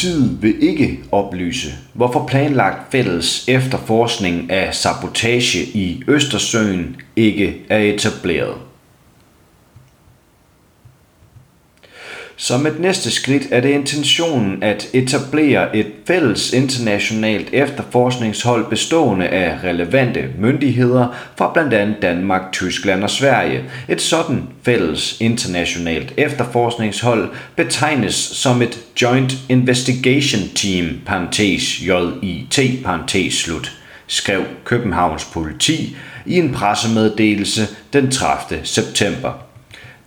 Politiet vil ikke oplyse, hvorfor planlagt fælles efterforskning af sabotage i Østersøen ikke er etableret. Som et næste skridt er det intentionen at etablere et fælles internationalt efterforskningshold bestående af relevante myndigheder fra blandt andet Danmark, Tyskland og Sverige. Et sådan fælles internationalt efterforskningshold betegnes som et Joint Investigation Team, parentes JIT, parentes slut, skrev Københavns politi i en pressemeddelelse den 30. september.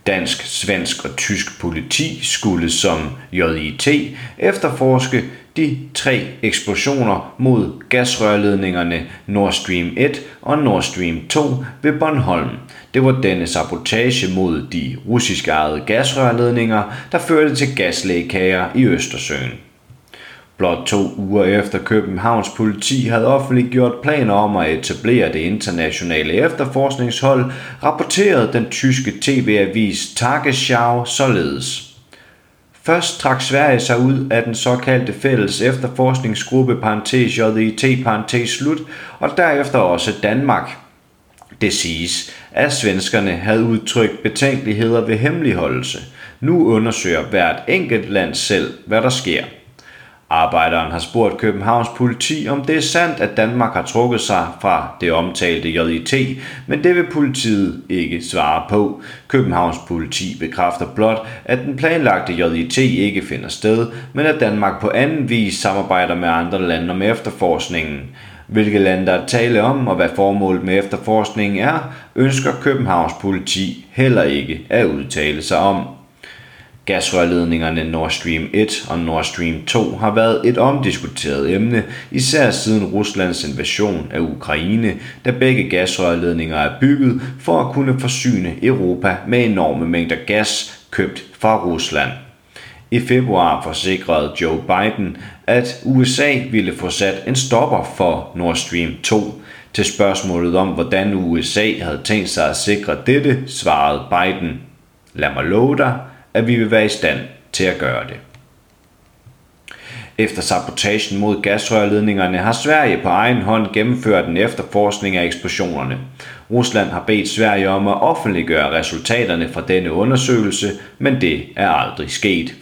Dansk, svensk og tysk politi skulle som JIT efterforske de tre eksplosioner mod gasrørledningerne Nord Stream 1 og Nord Stream 2 ved Bornholm. Det var denne sabotage mod de russiske ejede gasrørledninger, der førte til gaslægekager i Østersøen. Blot to uger efter Københavns politi havde offentliggjort planer om at etablere det internationale efterforskningshold, rapporterede den tyske tv-avis Tagesschau således. Først trak Sverige sig ud af den såkaldte fælles efterforskningsgruppe parentes JIT parentes slut, og derefter også Danmark. Det siges, at svenskerne havde udtrykt betænkeligheder ved hemmeligholdelse. Nu undersøger hvert enkelt land selv, hvad der sker. Arbejderen har spurgt Københavns politi, om det er sandt, at Danmark har trukket sig fra det omtalte JIT, men det vil politiet ikke svare på. Københavns politi bekræfter blot, at den planlagte JIT ikke finder sted, men at Danmark på anden vis samarbejder med andre lande om efterforskningen. Hvilke lande der er tale om og hvad formålet med efterforskningen er, ønsker Københavns politi heller ikke at udtale sig om. Gasrørledningerne Nord Stream 1 og Nord Stream 2 har været et omdiskuteret emne, især siden Ruslands invasion af Ukraine, da begge gasrørledninger er bygget for at kunne forsyne Europa med enorme mængder gas købt fra Rusland. I februar forsikrede Joe Biden, at USA ville få sat en stopper for Nord Stream 2. Til spørgsmålet om, hvordan USA havde tænkt sig at sikre dette, svarede Biden, Lad mig love dig, at vi vil være i stand til at gøre det. Efter sabotagen mod gasrørledningerne har Sverige på egen hånd gennemført en efterforskning af eksplosionerne. Rusland har bedt Sverige om at offentliggøre resultaterne fra denne undersøgelse, men det er aldrig sket.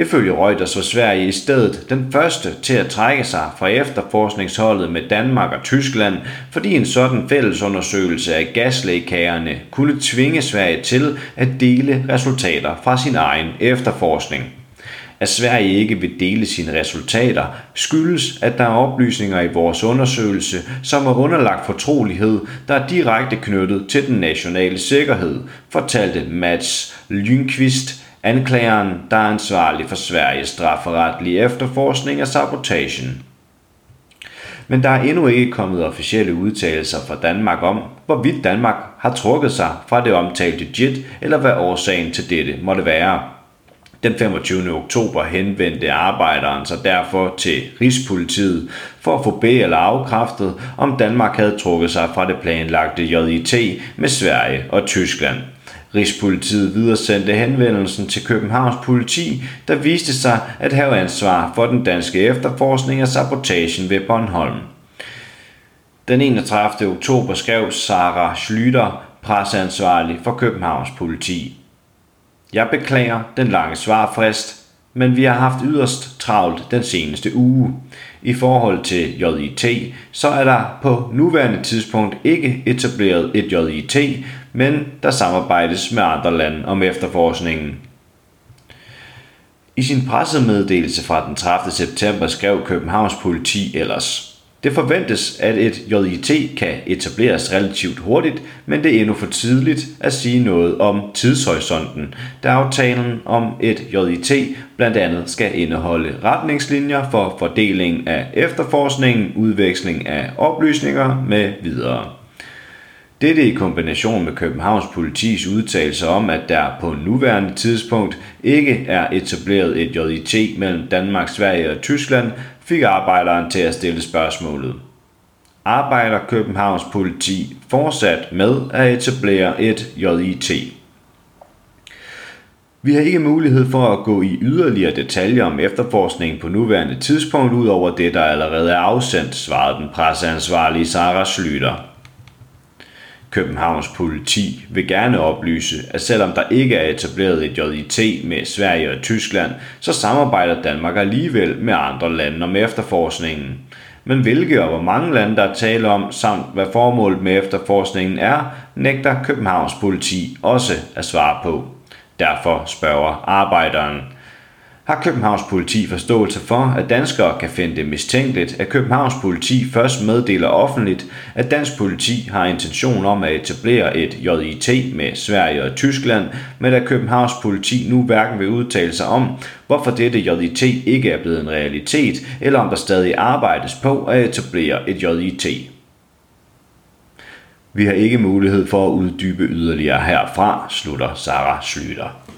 Ifølge Reuters var Sverige i stedet den første til at trække sig fra efterforskningsholdet med Danmark og Tyskland, fordi en sådan fællesundersøgelse af gaslægkagerne kunne tvinge Sverige til at dele resultater fra sin egen efterforskning. At Sverige ikke vil dele sine resultater, skyldes, at der er oplysninger i vores undersøgelse, som er underlagt fortrolighed, der er direkte knyttet til den nationale sikkerhed, fortalte Mats Lynqvist, Anklageren, der er ansvarlig for Sveriges strafferetlige efterforskning af sabotagen. Men der er endnu ikke kommet officielle udtalelser fra Danmark om, hvorvidt Danmark har trukket sig fra det omtalte JIT, eller hvad årsagen til dette måtte være. Den 25. oktober henvendte arbejderen sig derfor til Rigspolitiet for at få be eller afkræftet, om Danmark havde trukket sig fra det planlagte JIT med Sverige og Tyskland – Rigspolitiet videresendte henvendelsen til Københavns politi, der viste sig at have ansvar for den danske efterforskning af sabotagen ved Bornholm. Den 31. oktober skrev Sara Schlüter, presseansvarlig for Københavns politi. Jeg beklager den lange svarfrist, men vi har haft yderst travlt den seneste uge. I forhold til JIT, så er der på nuværende tidspunkt ikke etableret et JIT, men der samarbejdes med andre lande om efterforskningen. I sin pressemeddelelse fra den 30. september skrev Københavns politi ellers, det forventes, at et JIT kan etableres relativt hurtigt, men det er endnu for tidligt at sige noget om tidshorisonten, da aftalen om et JIT blandt andet skal indeholde retningslinjer for fordeling af efterforskningen, udveksling af oplysninger med videre. Dette i kombination med Københavns politis udtalelse om, at der på nuværende tidspunkt ikke er etableret et JIT mellem Danmark, Sverige og Tyskland, fik arbejderen til at stille spørgsmålet. Arbejder Københavns politi fortsat med at etablere et JIT? Vi har ikke mulighed for at gå i yderligere detaljer om efterforskningen på nuværende tidspunkt, ud over det, der allerede er afsendt, svarede den presseansvarlige Sarah Slytter. Københavns politi vil gerne oplyse, at selvom der ikke er etableret et JIT med Sverige og Tyskland, så samarbejder Danmark alligevel med andre lande om efterforskningen. Men hvilke og hvor mange lande der er tale om, samt hvad formålet med efterforskningen er, nægter Københavns politi også at svare på. Derfor spørger arbejderen, har Københavns politi forståelse for, at danskere kan finde det mistænkeligt, at Københavns politi først meddeler offentligt, at dansk politi har intention om at etablere et JIT med Sverige og Tyskland, men at Københavns politi nu hverken vil udtale sig om, hvorfor dette JIT ikke er blevet en realitet, eller om der stadig arbejdes på at etablere et JIT. Vi har ikke mulighed for at uddybe yderligere herfra, slutter Sarah Slytter.